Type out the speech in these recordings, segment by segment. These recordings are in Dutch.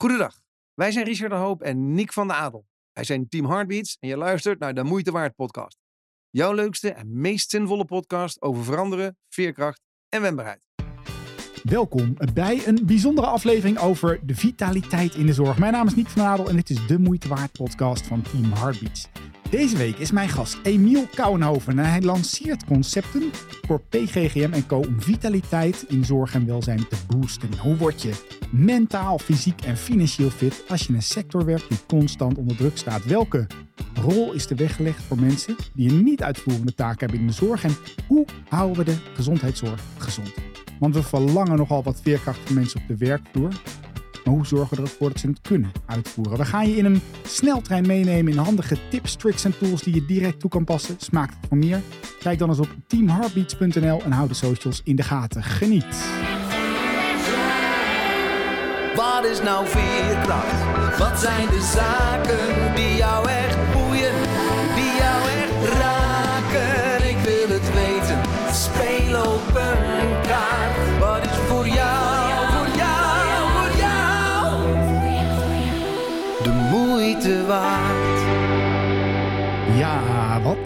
Goedendag, wij zijn Richard de Hoop en Nick van de Adel. Wij zijn Team Heartbeats en je luistert naar de Moeite Waard podcast. Jouw leukste en meest zinvolle podcast over veranderen, veerkracht en wendbaarheid. Welkom bij een bijzondere aflevering over de vitaliteit in de zorg. Mijn naam is Nick van Adel en dit is de Moeite Waard podcast van Team Heartbeats. Deze week is mijn gast Emiel Kouwenhoven en hij lanceert concepten voor PGGM en Co. om vitaliteit in zorg en welzijn te boosten. Hoe word je mentaal, fysiek en financieel fit als je in een sector werkt die constant onder druk staat? Welke rol is er weggelegd voor mensen die een niet uitvoerende taak hebben in de zorg? En hoe houden we de gezondheidszorg gezond? Want we verlangen nogal wat veerkracht van mensen op de werkvloer. Maar hoe zorgen we ervoor dat ze het kunnen uitvoeren? We gaan je in een sneltrein meenemen in handige tips, tricks en tools die je direct toe kan passen. Smaakt het voor meer? Kijk dan eens op teamheartbeats.nl en hou de socials in de gaten. Geniet! Wat is nou veerkracht? Wat zijn de zaken die jou echt boeien,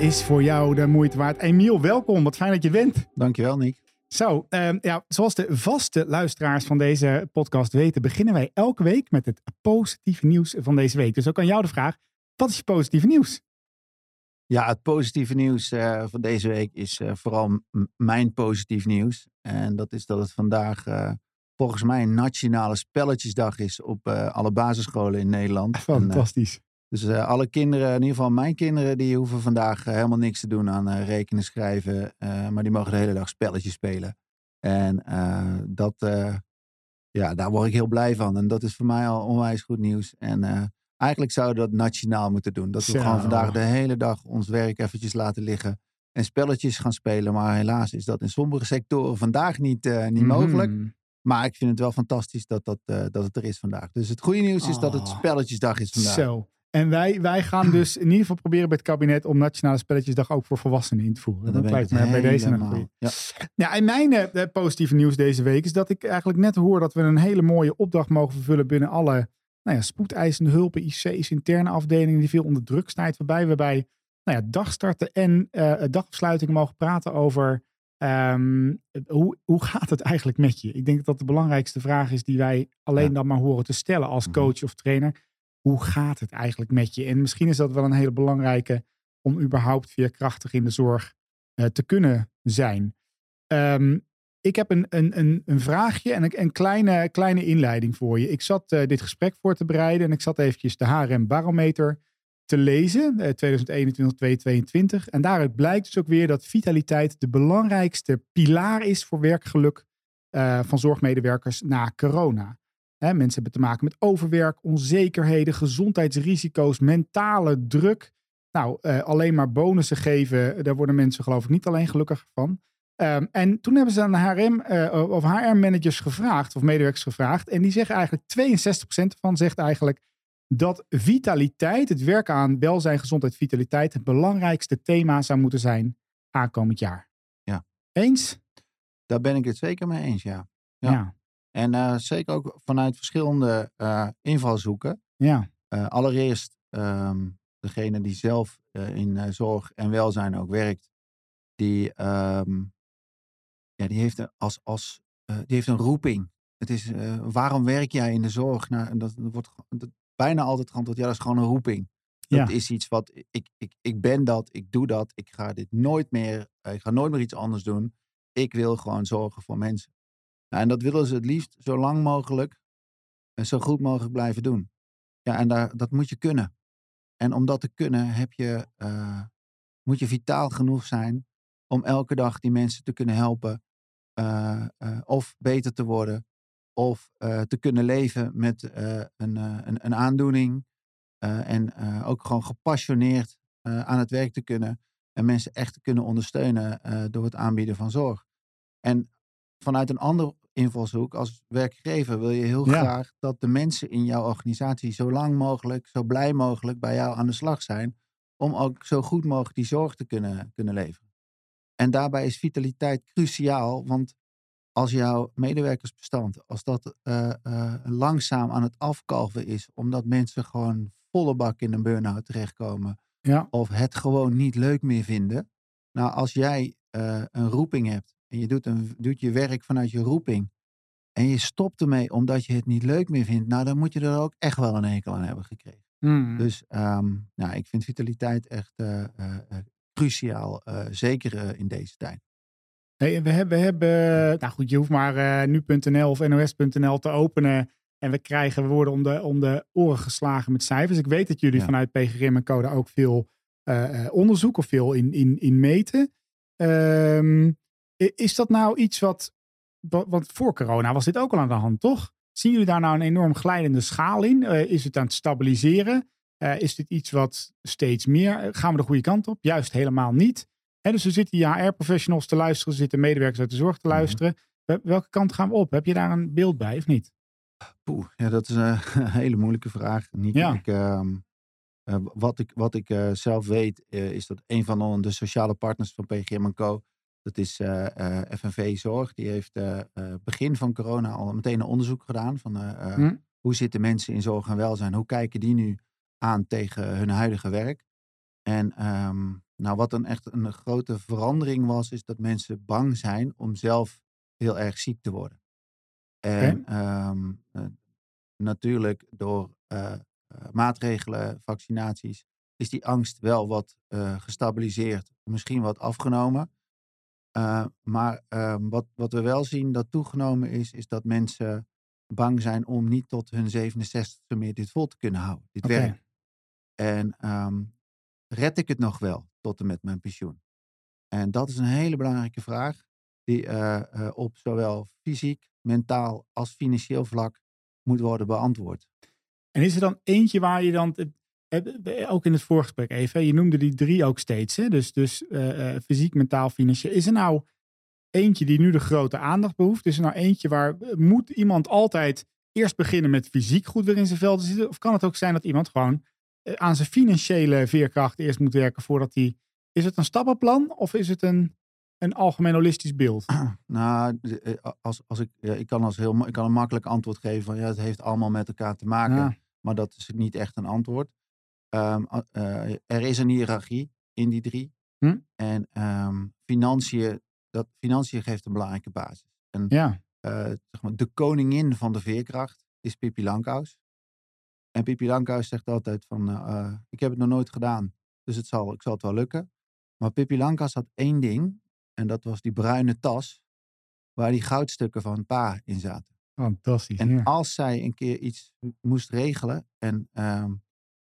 is voor jou de moeite waard? Emiel, welkom. Wat fijn dat je bent. Dankjewel, Nick. Zo, ehm, ja, zoals de vaste luisteraars van deze podcast weten, beginnen wij elke week met het positieve nieuws van deze week. Dus ook aan jou de vraag: wat is je positieve nieuws? Ja, het positieve nieuws eh, van deze week is eh, vooral mijn positief nieuws. En dat is dat het vandaag eh, volgens mij een nationale spelletjesdag is op alle basisscholen in Nederland. En, Fantastisch. Dus eh, alle kinderen, in ieder geval mijn kinderen, die hoeven vandaag eh, helemaal niks te doen aan eh, rekenen, schrijven. maar die mogen de hele dag spelletjes spelen. En dat, ja, daar word ik heel blij van. En dat is voor mij al onwijs goed nieuws. En eigenlijk zouden we dat nationaal moeten doen. Dat we gewoon vandaag de hele dag ons werk eventjes laten liggen. En spelletjes gaan spelen. Maar helaas is dat in sommige sectoren vandaag niet, niet mogelijk. Mhm. Maar ik vind het wel fantastisch dat, dat, dat het er is vandaag. Dus het goede nieuws is dat het Ah. spelletjesdag is vandaag. Zo. En wij, wij gaan dus in ieder geval proberen bij het kabinet om Nationale Spelletjesdag ook voor volwassenen in te voeren. Dat lijkt me bij deze een. Ja. Ja, en mijn eh, eh, positieve nieuws deze week is dat ik eigenlijk net hoor dat we een hele mooie opdracht mogen vervullen binnen alle nou ja, spoedeisende hulpen, IC's, interne afdelingen die veel onder druk staan. Waarbij we bij nou ja, dagstarten en eh dagafsluiting mogen praten over ehm, hoe, hoe gaat het eigenlijk met je? Ik denk dat dat de belangrijkste vraag is die wij alleen Ja. dan maar horen te stellen als Mhm. coach of trainer. Hoe gaat het eigenlijk met je? En misschien is dat wel een hele belangrijke om überhaupt veerkrachtig in de zorg eh, te kunnen zijn. Ehm, ik heb een, een, een, een vraagje en een, een kleine, kleine inleiding voor je. Ik zat eh, dit gesprek voor te bereiden en ik zat eventjes de HRM Barometer te lezen, eh, 2021-2022. En daaruit blijkt dus ook weer dat vitaliteit de belangrijkste pilaar is voor werkgeluk eh, van zorgmedewerkers na corona. Hè, mensen hebben te maken met overwerk, onzekerheden, gezondheidsrisico's, mentale druk. Nou, eh, alleen maar bonussen geven, daar worden mensen geloof ik niet alleen gelukkiger van. Ehm, en toen hebben ze aan de HRM eh, of HR-managers gevraagd, of medewerkers gevraagd. En die zeggen eigenlijk, 62% van zegt eigenlijk dat vitaliteit, het werken aan welzijn, gezondheid, vitaliteit, het belangrijkste thema zou moeten zijn aankomend jaar. Ja. Eens? Daar ben ik het zeker mee eens, ja. Ja. Ja. En eh, zeker ook vanuit verschillende eh, invalshoeken. Ja. Eh, allereerst ehm, degene die zelf in zorg en welzijn ook werkt, die, ehm, ja, die, heeft, een, als, als, die heeft een roeping. Het is, waarom werk jij in de zorg? Nou, en dat, dat wordt dat, bijna altijd geantwoord, ja, dat is gewoon een roeping. Dat Ja. is iets wat, ik, ik, ik ben dat, ik doe dat, ik ga dit nooit meer, ik ga nooit meer iets anders doen. Ik wil gewoon zorgen voor mensen. Nou, en dat willen ze het liefst zo lang mogelijk en zo goed mogelijk blijven doen. Ja, en daar, dat moet je kunnen. En om dat te kunnen heb je, eh, moet je vitaal genoeg zijn om elke dag die mensen te kunnen helpen. eh, eh, of beter te worden. Of te kunnen leven met een, een, een aandoening. en ook gewoon gepassioneerd aan het werk te kunnen. En mensen echt te kunnen ondersteunen door het aanbieden van zorg. En vanuit een ander invalshoek als werkgever wil je heel Ja. graag dat de mensen in jouw organisatie zo lang mogelijk, zo blij mogelijk bij jou aan de slag zijn. Om ook zo goed mogelijk die zorg te kunnen, kunnen leveren. En daarbij is vitaliteit cruciaal, want als jouw medewerkersbestand, als dat eh, eh, langzaam aan het afkalven is, omdat mensen gewoon volle bak in een burn-out terechtkomen, Ja. of het gewoon niet leuk meer vinden. Nou, als jij eh, een roeping hebt en je doet, een, doet je werk vanuit je roeping en je stopt ermee omdat je het niet leuk meer vindt, nou dan moet je er ook echt wel een hekel aan hebben gekregen. Hmm. Dus ehm, nou, ik vind vitaliteit echt eh, eh, cruciaal, eh, zeker in deze tijd. Hey, we hebben, we hebben, nou goed, je hoeft maar nu.nl of nos.nl te openen. En we krijgen, we worden om de, om de oren geslagen met cijfers. Ik weet dat jullie Ja. vanuit PGRIM en Code ook veel onderzoek of veel in, in, in meten. Ehm, is dat nou iets wat, wa- want voor corona was dit ook al aan de hand, toch? Zien jullie daar nou een enorm glijdende schaal in? Eh, is het aan het stabiliseren? Eh, is dit iets wat steeds meer, eh, gaan we de goede kant op? Juist helemaal niet. Hè, dus er zitten HR-professionals te luisteren, er zitten medewerkers uit de zorg te Mhm. luisteren. Wel- Welke kant gaan we op? Heb je daar een beeld bij of niet? Poeh, ja, dat is een hele moeilijke vraag. Ja. Ik, ehm, eh, wat ik, wat ik zelf weet, is dat een van de sociale partners van PGM Co. Dat is eh, eh, FNV Zorg. Die heeft eh, begin van corona al meteen een onderzoek gedaan. Van Hm? hoe zitten mensen in zorg en welzijn? Hoe kijken die nu aan tegen hun huidige werk? En ehm, nou, wat dan echt een grote verandering was, is dat mensen bang zijn om zelf heel erg ziek te worden. En ehm, eh, natuurlijk door maatregelen, vaccinaties, is die angst wel wat gestabiliseerd, misschien wat afgenomen. Eh, maar ehm, wat, wat we wel zien dat toegenomen is, is dat mensen bang zijn om niet tot hun 67e meer dit vol te kunnen houden, dit werk. En ehm, red ik het nog wel tot en met mijn pensioen? En dat is een hele belangrijke vraag, die eh, eh, op zowel fysiek, mentaal als financieel vlak moet worden beantwoord. En is er dan eentje waar je dan, ook in het voorgesprek even, je noemde die drie ook steeds, hè? dus, dus eh, eh, fysiek, mentaal, financieel. Is er nou eentje die nu de grote aandacht behoeft? Is er nou eentje waar, eh, moet iemand altijd eerst beginnen met fysiek goed weer in zijn vel te zitten? Of kan het ook zijn dat iemand gewoon eh, aan zijn financiële veerkracht eerst moet werken voordat hij, is het een stappenplan of is het een, een algemeen holistisch beeld? Nou, eh, als, als ik, ja, ik, kan als heel, ik kan een makkelijk antwoord geven van ja, het heeft allemaal met elkaar te maken. Ja. Maar dat is niet echt een antwoord. Ehm, eh, er is een hiërarchie in die drie. Hm? En ehm, financiën, dat, financiën geeft een belangrijke basis. En Ja, eh, zeg maar, de koningin van de veerkracht is Pippi Lankhuis. En Pippi Lankhuis zegt altijd van, eh, ik heb het nog nooit gedaan, dus het zal, ik zal het wel lukken. Maar Pippi Lankhuis had één ding, en dat was die bruine tas, waar die goudstukken van pa in zaten. fantastisch. En ja. als zij een keer iets moest regelen en ehm, eh,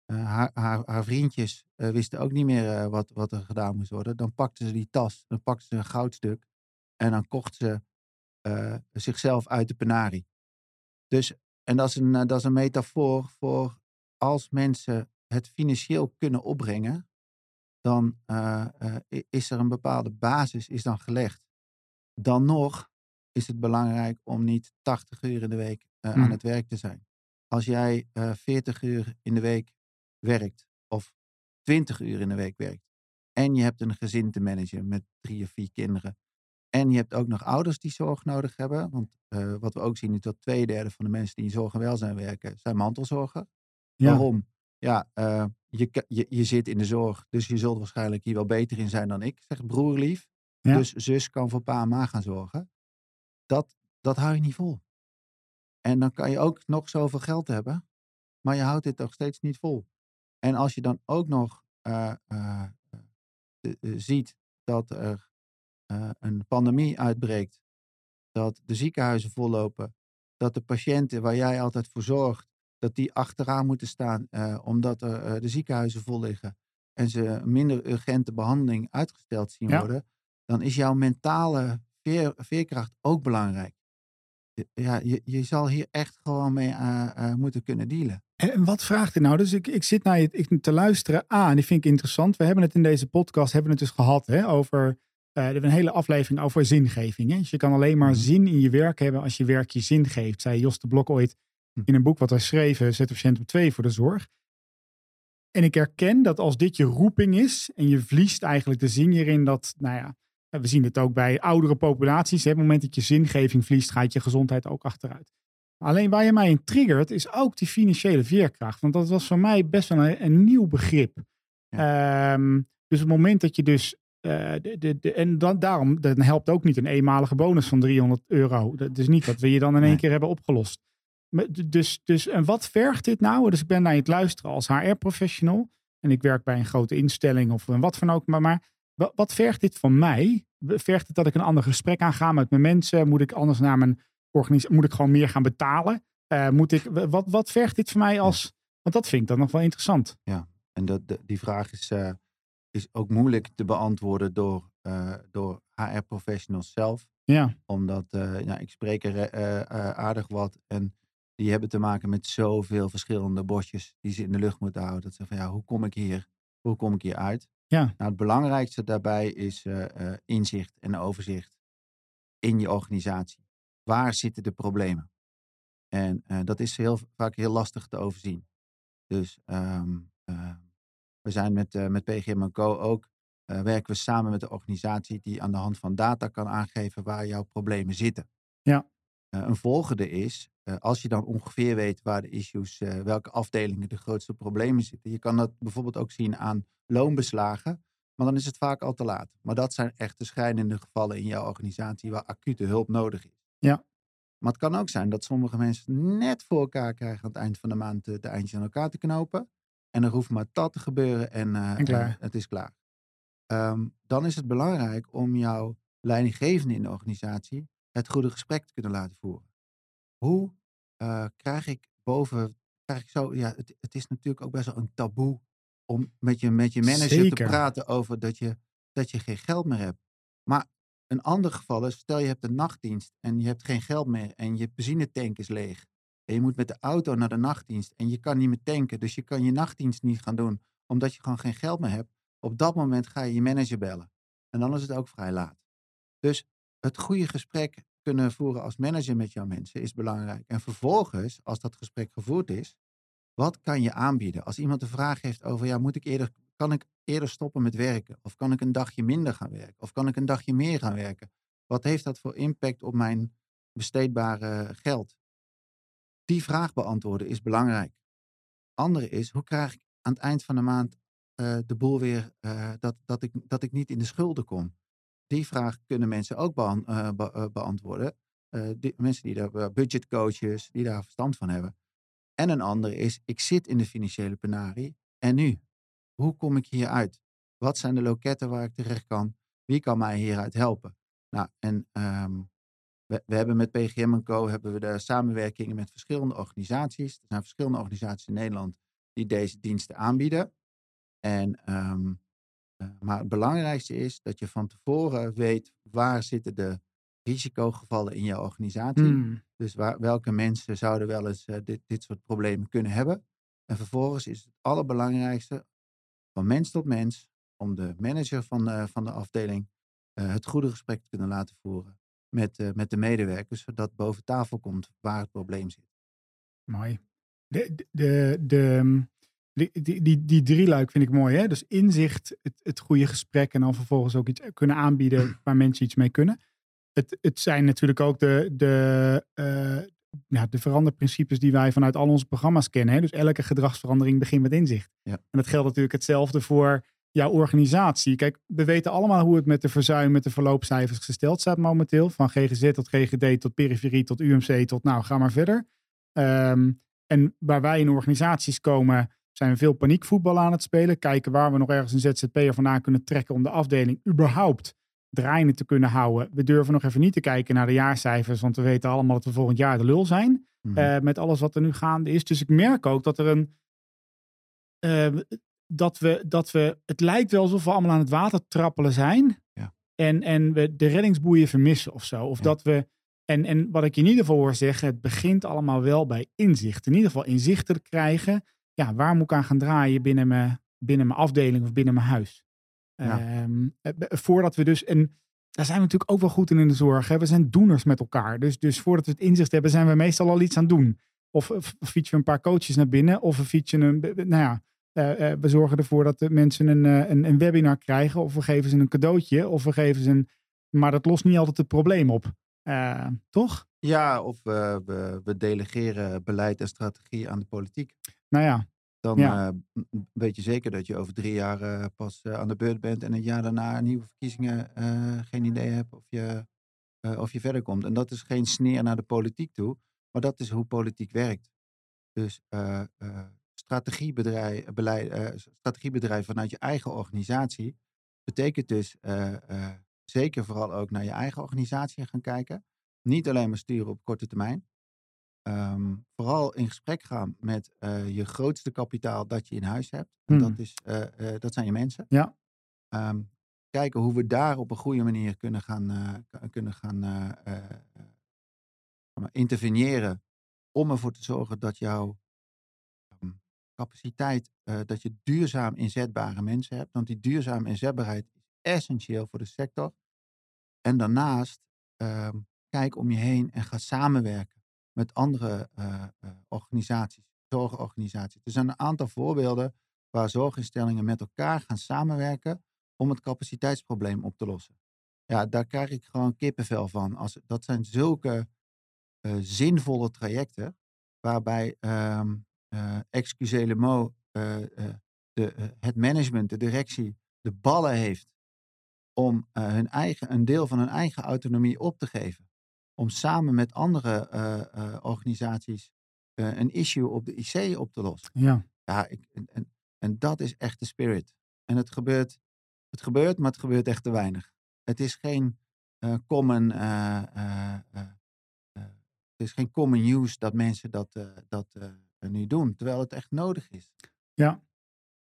haar, haar, haar vriendjes eh, wisten ook niet meer eh, wat, wat er gedaan moest worden, dan pakte ze die tas, dan pakte ze een goudstuk en dan kocht ze eh, zichzelf uit de penarie. Dus, en dat is, een, eh, dat is een metafoor voor als mensen het financieel kunnen opbrengen, dan eh, eh, is er een bepaalde basis is dan gelegd. Dan nog is het belangrijk om niet 80 uur in de week eh, Hmm. aan het werk te zijn. Als jij eh 40 uur in de week werkt of 20 uur in de week werkt en je hebt een gezin te managen met drie of vier kinderen en je hebt ook nog ouders die zorg nodig hebben, want eh, wat we ook zien is dat twee derde van de mensen die in zorg en welzijn werken zijn mantelzorger. Ja. Waarom? Ja, eh, je, je, je zit in de zorg, dus je zult waarschijnlijk hier wel beter in zijn dan ik, zegt broerlief. Ja. Dus zus kan voor pa en ma gaan zorgen. Dat, dat hou je niet vol. En dan kan je ook nog zoveel geld hebben, maar je houdt dit nog steeds niet vol. En als je dan ook nog eh, eh, eh, ziet dat er een pandemie uitbreekt, dat de ziekenhuizen vollopen, dat de patiënten waar jij altijd voor zorgt, dat die achteraan moeten staan omdat er, de ziekenhuizen vol liggen en ze minder urgente behandeling uitgesteld zien Ja. worden, dan is jouw mentale veer, veerkracht ook belangrijk. Je- Ja, je, je zal hier echt gewoon mee moeten kunnen dealen. En wat vraagt hij nou? Dus ik, ik zit naar je ik, te luisteren. Ah, en die vind ik interessant. We hebben het in deze podcast hebben het dus gehad hè, over. eh, we hebben een hele aflevering over zingeving. Hè? Dus je kan alleen maar Mhm. zin in je werk hebben als je werk je zin geeft. Zei Jos de Blok ooit Hm. in een boek wat hij schreef, eh, Zet patiënt op twee voor de zorg. En ik herken dat als dit je roeping is en je verliest eigenlijk de zin hierin dat, nou ja, we zien het ook bij oudere populaties. Hè. Op het moment dat je zingeving verliest, gaat je gezondheid ook achteruit. Alleen waar je mij in triggert, is ook die financiële veerkracht. Want dat was voor mij best wel een, een nieuw begrip. Ehm, dus het moment dat je dus. eh, de, de, de, en dan, daarom dan helpt ook niet een eenmalige bonus van 300 euro. Dat is niet wat we je dan in één Nee. keer hebben opgelost. Maar Dus, dus, en wat vergt dit nou? Dus ik ben naar je het luisteren als HR-professional. En ik werk bij een grote instelling of een wat van ook. Maar, maar wat, wat vergt dit van mij? Vergt het dat ik een ander gesprek aanga met mijn mensen? Moet ik anders naar mijn organisatie? Moet ik gewoon meer gaan betalen? Eh, moet ik, wat, wat vergt dit van mij als... Want dat vind ik dan nog wel interessant. En dat, de- die vraag is, eh, is ook moeilijk te beantwoorden door, eh, door HR-professionals zelf. Ja, Omdat ja, ik spreek er aardig wat. En die hebben te maken met zoveel verschillende bosjes die ze in de lucht moeten houden. Dat ze van ja, hoe kom ik hier, hoe kom ik hier uit? Ja. Nou, het belangrijkste daarbij is inzicht en overzicht in je organisatie. Waar zitten de problemen? En eh, dat is heel vaak heel lastig te overzien. Dus ehm, eh, we zijn met, eh, met PGM Co ook werken we samen met de organisatie die aan de hand van data kan aangeven waar jouw problemen zitten. Ja. Een volgende is, als je dan ongeveer weet waar de issues, welke afdelingen de grootste problemen zitten. Je kan dat bijvoorbeeld ook zien aan loonbeslagen, maar dan is het vaak al te laat. Maar dat zijn echt de schrijnende gevallen in jouw organisatie waar acute hulp nodig is. Ja. Maar het kan ook zijn dat sommige mensen net voor elkaar krijgen aan het eind van de maand de, de eindjes aan elkaar te knopen. En er hoeft maar dat te gebeuren en, eh, En klaar. en het is klaar. Ehm, dan is het belangrijk om jouw leidinggevende in de organisatie het goede gesprek te kunnen laten voeren. Hoe eh, krijg ik boven, krijg ik zo, ja, het, het is natuurlijk ook best wel een taboe om met je, met je manager Zeker. te praten over dat je, dat je geen geld meer hebt. Maar een ander geval is, stel je hebt een nachtdienst en je hebt geen geld meer en je benzinetank is leeg. En je moet met de auto naar de nachtdienst en je kan niet meer tanken, dus je kan je nachtdienst niet gaan doen omdat je gewoon geen geld meer hebt. Op dat moment ga je je manager bellen. En dan is het ook vrij laat. Dus het goede gesprek kunnen voeren als manager met jouw mensen is belangrijk. En vervolgens, als dat gesprek gevoerd is, wat kan je aanbieden? Als iemand een vraag heeft over, ja, moet ik eerder, kan ik eerder stoppen met werken? Of kan ik een dagje minder gaan werken? Of kan ik een dagje meer gaan werken? Wat heeft dat voor impact op mijn besteedbare geld? Die vraag beantwoorden is belangrijk. Andere is, hoe krijg ik aan het eind van de maand eh, de boel weer, eh, dat, dat, ik, dat ik niet in de schulden kom? Die vraag kunnen mensen ook eh, be- beantwoorden. Mensen die daar, budgetcoaches, die daar verstand van hebben. En een andere is, ik zit in de financiële penarie. En nu? Hoe kom ik hier uit? Wat zijn de loketten waar ik terecht kan? Wie kan mij hieruit helpen? Nou, en ehm, we, we hebben met PGM Co. hebben we de samenwerkingen met verschillende organisaties. Er zijn verschillende organisaties in Nederland die deze diensten aanbieden. En, ehm, eh, maar het belangrijkste is dat je van tevoren weet waar zitten de risicogevallen in jouw organisatie. Hmm. Dus waar, welke mensen zouden wel eens eh, dit, dit soort problemen kunnen hebben. En vervolgens is het allerbelangrijkste van mens tot mens om de manager van de, van de afdeling eh, het goede gesprek te kunnen laten voeren met, eh, met de medewerkers, zodat boven tafel komt waar het probleem zit. Mooi. De, de, de, de, die, die, die, die drieluik vind ik mooi. Hè? Dus inzicht, het, het goede gesprek en dan vervolgens ook iets kunnen aanbieden waar mensen iets mee kunnen. Het, het zijn natuurlijk ook de, de, eh, ja, de veranderprincipes die wij vanuit al onze programma's kennen. Hè? Dus elke gedragsverandering begint met inzicht. Ja. En dat geldt natuurlijk hetzelfde voor jouw organisatie. Kijk, we weten allemaal hoe het met de verzuim, met de verloopcijfers gesteld staat momenteel. Van GGZ tot GGD tot periferie tot UMC tot nou, ga maar verder. Ehm, en waar wij in organisaties komen, zijn we veel paniekvoetbal aan het spelen. Kijken waar we nog ergens een ZZP'er vandaan kunnen trekken om de afdeling überhaupt draaiende te kunnen houden. We durven nog even niet te kijken naar de jaarcijfers, want we weten allemaal dat we volgend jaar de lul zijn. Mhm. eh, met alles wat er nu gaande is. Dus ik merk ook dat er een. eh, dat, we, dat we. Het lijkt wel alsof we allemaal aan het water trappelen zijn. Ja. En, en we de reddingsboeien vermissen of zo. Of Ja. dat we. En, en wat ik in ieder geval hoor zeggen, het begint allemaal wel bij inzicht. In ieder geval inzichten te krijgen. Ja, waar moet ik aan gaan draaien binnen mijn, binnen mijn afdeling of binnen mijn huis? Ja. Ehm, eh, voordat we dus. En daar zijn we natuurlijk ook wel goed in in de zorg. Hè? We zijn doeners met elkaar. Dus, dus voordat we het inzicht hebben, zijn we meestal al iets aan het doen. Of, of fietsen we een paar coaches naar binnen. Of we fietsen een. Nou ja, eh, eh, we zorgen ervoor dat de mensen een, een, een webinar krijgen. Of we geven ze een cadeautje. Of we geven ze een... Maar dat lost niet altijd het probleem op. Toch? Ja, of we, we delegeren beleid en strategie aan de politiek. Nou ja, Dan Ja. m- weet je zeker dat je over drie jaar eh, pas eh, aan de beurt bent en een jaar daarna nieuwe verkiezingen geen idee hebt of je, of je verder komt. En dat is geen sneer naar de politiek toe, maar dat is hoe politiek werkt. Dus strategiebedrijf, beleid, strategiebedrijf vanuit je eigen organisatie betekent dus zeker vooral ook naar je eigen organisatie gaan kijken. Niet alleen maar sturen op korte termijn. Ehm, vooral in gesprek gaan met eh, je grootste kapitaal dat je in huis hebt. En Hmm. dat, is, eh, eh, dat zijn je mensen. Ja. Ehm, kijken hoe we daar op een goede manier kunnen gaan, kunnen gaan interveneren. Om ervoor te zorgen dat jouw ehm, capaciteit, dat je duurzaam inzetbare mensen hebt. Want die duurzame inzetbaarheid is essentieel voor de sector. En daarnaast kijk om je heen en ga samenwerken met andere eh, organisaties, zorgorganisaties. Er zijn een aantal voorbeelden waar zorginstellingen met elkaar gaan samenwerken om het capaciteitsprobleem op te lossen. Ja, daar krijg ik gewoon kippenvel van. Als, dat zijn zulke eh, zinvolle trajecten waarbij, ehm eh excusez eh, de, het management, de directie, de ballen heeft om hun eigen, een deel van hun eigen autonomie op te geven. Om samen met andere eh, eh, organisaties eh, een issue op de IC op te lossen. ja. Ja, ik, en, en, dat is echt de spirit. En het gebeurt, het gebeurt, maar het gebeurt echt te weinig. Het is geen common, het is geen common use dat mensen dat, dat nu doen, terwijl het echt nodig is. Ja.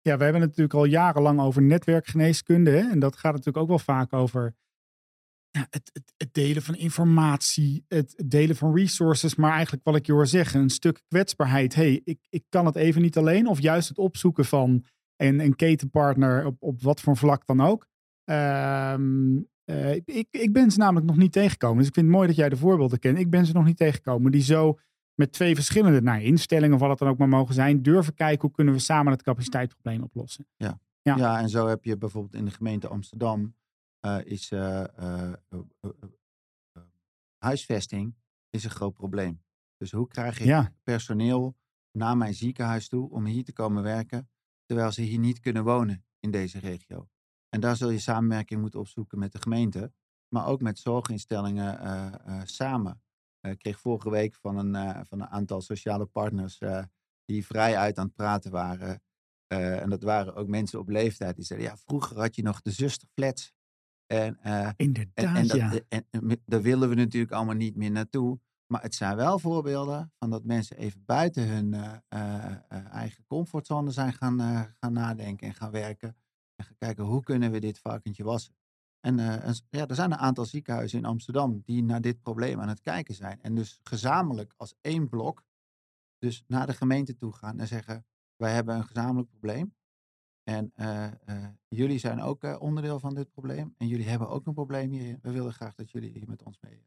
ja, we hebben het natuurlijk al jarenlang over netwerkgeneeskunde. Hè? En dat gaat natuurlijk ook wel vaak over ja, het, het, het delen van informatie, het delen van resources. Maar eigenlijk wat ik je hoor zeggen, een stuk kwetsbaarheid. hey, ik, ik kan het even niet alleen. Of juist het opzoeken van een, een ketenpartner op, op wat voor vlak dan ook. Ehm, eh, ik, ik ben ze namelijk nog niet tegengekomen. Dus ik vind het mooi dat jij de voorbeelden kent. Ik ben ze nog niet tegengekomen die zo met twee verschillende nou, instellingen, of wat het dan ook maar mogen zijn, durven kijken hoe kunnen we samen het capaciteitsprobleem oplossen. Ja. Ja. en zo heb je bijvoorbeeld in de gemeente Amsterdam is eh, eh, eh, eh, huisvesting is een groot probleem. Dus hoe krijg ik Ja, personeel naar mijn ziekenhuis toe om hier te komen werken, terwijl ze hier niet kunnen wonen in deze regio. En daar zul je samenwerking moeten opzoeken met de gemeente, maar ook met zorginstellingen samen. Ik kreeg vorige week van een, van een aantal sociale partners die vrij uit aan het praten waren. En dat waren ook mensen op leeftijd die zeiden, ja, vroeger had je nog de zusterflats. En, eh, inderdaad. en, en, dat, ja. en, en daar willen we natuurlijk allemaal niet meer naartoe. Maar het zijn wel voorbeelden van dat mensen even buiten hun eh, eh, eh, eigen comfortzone zijn gaan, eh, gaan nadenken en gaan werken. En gaan kijken hoe kunnen we dit varkentje wassen. En eh, ja, er zijn een aantal ziekenhuizen in Amsterdam die naar dit probleem aan het kijken zijn. En dus gezamenlijk als één blok dus naar de gemeente toe gaan en zeggen wij hebben een gezamenlijk probleem. En eh, eh, jullie zijn ook eh, onderdeel van dit probleem. En jullie hebben ook een probleem hierin. We willen graag dat jullie hier met ons mee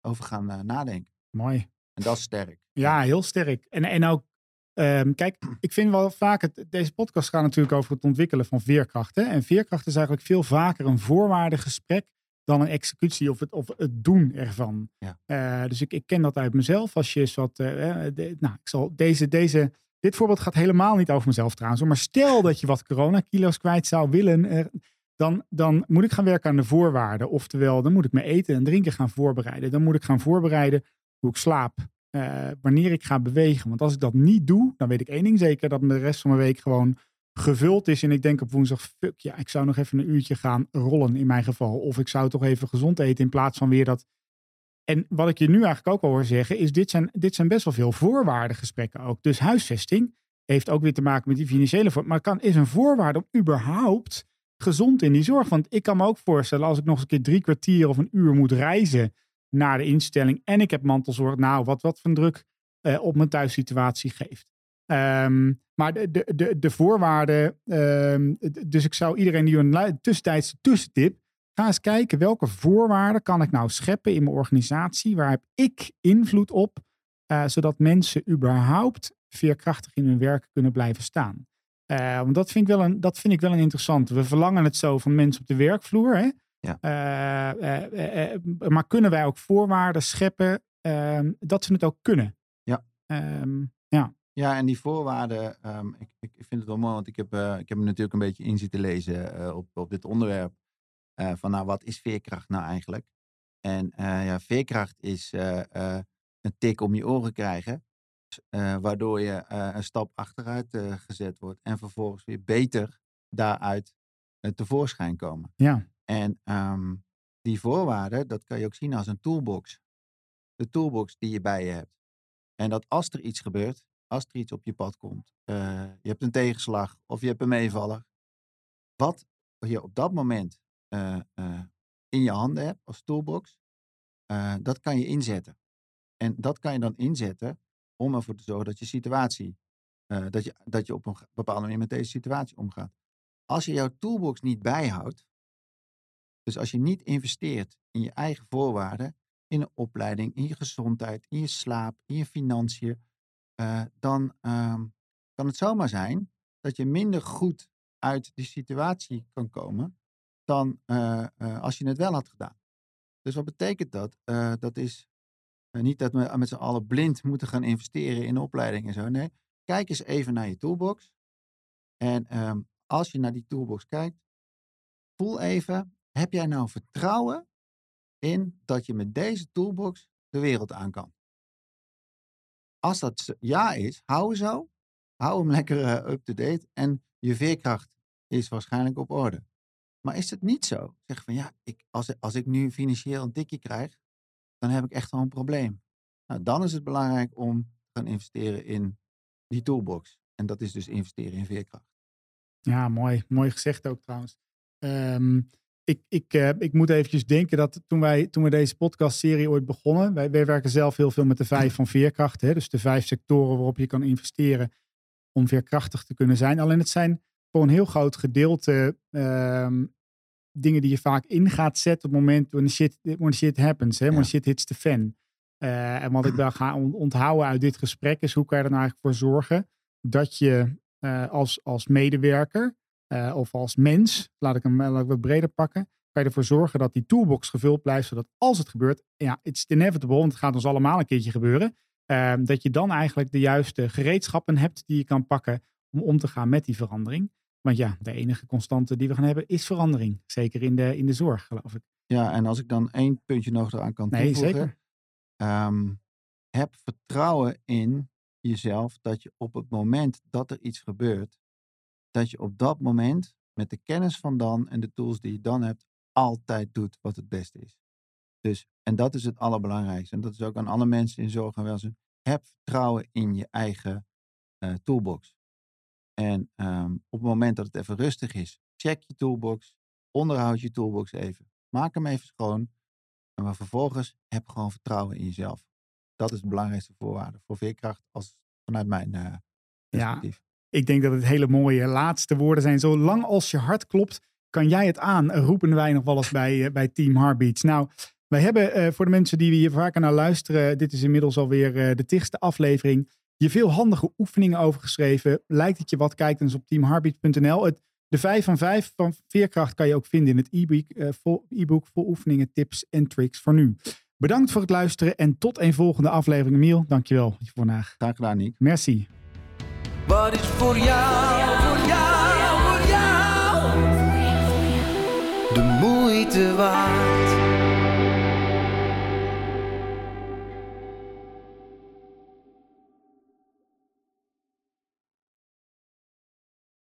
over gaan nadenken. Mooi. En dat is sterk. Ja, heel sterk. En, en ook, ehm, kijk, ik vind wel vaak, het, deze podcast gaat natuurlijk over het ontwikkelen van veerkracht. Hè? En veerkracht is eigenlijk veel vaker een voorwaardengesprek dan een executie of het, of het doen ervan. Ja. Dus ik, ik ken dat uit mezelf. Als je eens wat, de- nou, ik zal deze, deze, dit voorbeeld gaat helemaal niet over mezelf trouwens. Maar stel dat je wat coronakilo's kwijt zou willen, eh, dan, dan moet ik gaan werken aan de voorwaarden. Oftewel, dan moet ik mijn eten en drinken gaan voorbereiden. Dan moet ik gaan voorbereiden hoe ik slaap, eh, wanneer ik ga bewegen. Want als ik dat niet doe, dan weet ik één ding zeker: dat de rest van mijn week gewoon gevuld is. En ik denk op woensdag: fuck ja, ik zou nog even een uurtje gaan rollen in mijn geval. Of ik zou toch even gezond eten in plaats van weer dat. En wat ik je nu eigenlijk ook al hoor zeggen, is: dit zijn, dit zijn best wel veel voorwaardengesprekken ook. Dus huisvesting heeft ook weer te maken met die financiële voor. Maar kan, is een voorwaarde om überhaupt gezond in die zorg. Want ik kan me ook voorstellen, als ik nog eens een keer drie kwartier of een uur moet reizen naar de instelling en ik heb mantelzorg, nou, wat, wat voor een druk eh, op mijn thuissituatie geeft. Ehm, maar de, de, de, de voorwaarden, ehm, dus ik zou iedereen die een tussentijdse tussentip, ga eens kijken welke voorwaarden kan ik nou scheppen in mijn organisatie, waar heb ik invloed op, eh, zodat mensen überhaupt veerkrachtig in hun werk kunnen blijven staan. Eh, want dat vind, ik wel een, dat vind ik wel een interessant. We verlangen het zo van mensen op de werkvloer. Hè? Ja. Eh, maar kunnen wij ook voorwaarden scheppen ehm, dat ze het ook kunnen? Ja. Ehm, Ja, en die voorwaarden, ehm, ik, ik vind het wel mooi, want ik heb, ik heb natuurlijk een beetje in zitten lezen op, op dit onderwerp. Eh, van nou, wat is veerkracht nou eigenlijk? En eh, ja, veerkracht is eh, een tik om je oren krijgen, waardoor je een stap achteruit gezet wordt en vervolgens weer beter daaruit tevoorschijn komen. ja. En ehm, die voorwaarden, dat kan je ook zien als een toolbox. De toolbox die je bij je hebt. En dat als er iets gebeurt, als er iets op je pad komt, je hebt een tegenslag of je hebt een meevaller, wat je op dat moment in je handen hebt als toolbox, eh, dat kan je inzetten. En dat kan je dan inzetten om ervoor te zorgen dat je situatie, eh, dat, je, dat je op een bepaalde manier met deze situatie omgaat. Als je jouw toolbox niet bijhoudt, dus als je niet investeert in je eigen voorwaarden, in een opleiding, in je gezondheid, in je slaap, in je financiën, eh, dan ehm, kan het zomaar zijn dat je minder goed uit die situatie kan komen dan eh, eh, als je het wel had gedaan. Dus wat betekent dat? Eh, dat is niet dat we met z'n allen blind moeten gaan investeren in opleiding en zo. Nee, kijk eens even naar je toolbox. En ehm, als je naar die toolbox kijkt, voel even, heb jij nou vertrouwen in dat je met deze toolbox de wereld aan kan? Als dat ja is, hou hem zo. Hou hem lekker up-to-date en je veerkracht is waarschijnlijk op orde. Maar is het niet zo? Zeg van ja, ik, als, als ik nu financieel een tikje krijg, dan heb ik echt wel een probleem. Nou, dan is het belangrijk om te gaan investeren in die toolbox. En dat is dus investeren in veerkracht. Ja, mooi. Mooi gezegd ook trouwens. Ehm, ik, ik, eh, ik moet eventjes denken dat toen wij toen we deze podcastserie ooit begonnen, wij, wij werken zelf heel veel met de vijf van veerkracht. Hè, dus de vijf sectoren waarop je kan investeren om veerkrachtig te kunnen zijn. Alleen het zijn voor een heel groot gedeelte ehm, dingen die je vaak in gaat zetten op het moment when shit, when shit happens. Hè, when Ja. shit hits the fan. Eh, en wat ik wel ga on- onthouden uit dit gesprek is hoe kan je er nou eigenlijk voor zorgen dat je eh, als, als medewerker eh, of als mens, laat ik hem laat ik wat breder pakken, kan je ervoor zorgen dat die toolbox gevuld blijft, zodat als het gebeurt, ja, it's inevitable, want het gaat ons allemaal een keertje gebeuren, eh, dat je dan eigenlijk de juiste gereedschappen hebt die je kan pakken om om te gaan met die verandering. Want ja, de enige constante die we gaan hebben is verandering. Zeker in de, in de zorg, geloof ik. Ja, en als ik dan één puntje nog eraan kan Nee, toevoegen. zeker. ehm, heb vertrouwen in jezelf dat je op het moment dat er iets gebeurt, dat je op dat moment met de kennis van dan en de tools die je dan hebt, altijd doet wat het beste is. Dus, en dat is het allerbelangrijkste. En dat is ook aan alle mensen in zorg en welzijn. Heb vertrouwen in je eigen eh, toolbox. En ehm, op het moment dat het even rustig is, check je toolbox, onderhoud je toolbox even. Maak hem even schoon. En maar vervolgens heb gewoon vertrouwen in jezelf. Dat is de belangrijkste voorwaarde voor veerkracht als vanuit mijn eh perspectief. Ik denk dat het hele mooie laatste woorden zijn. Zolang als je hart klopt, kan jij het aan, roepen wij nog wel eens bij, eh, bij Team Heartbeats. Nou, wij hebben eh, voor de mensen die hier vaker naar luisteren, dit is inmiddels alweer de tigste aflevering, je veel handige oefeningen over geschreven. Lijkt het je wat, kijk dan eens op teamheartbeats.nl. Het, de 5 van 5 van Veerkracht kan je ook vinden in het e-book, eh, vol, e-book vol oefeningen, tips en tricks voor nu. Bedankt voor het luisteren en tot een volgende aflevering. Miel, dankjewel voor vandaag. Graag gedaan, Nick. Merci. Wat is voor jou, voor jou, voor jou de moeite waard?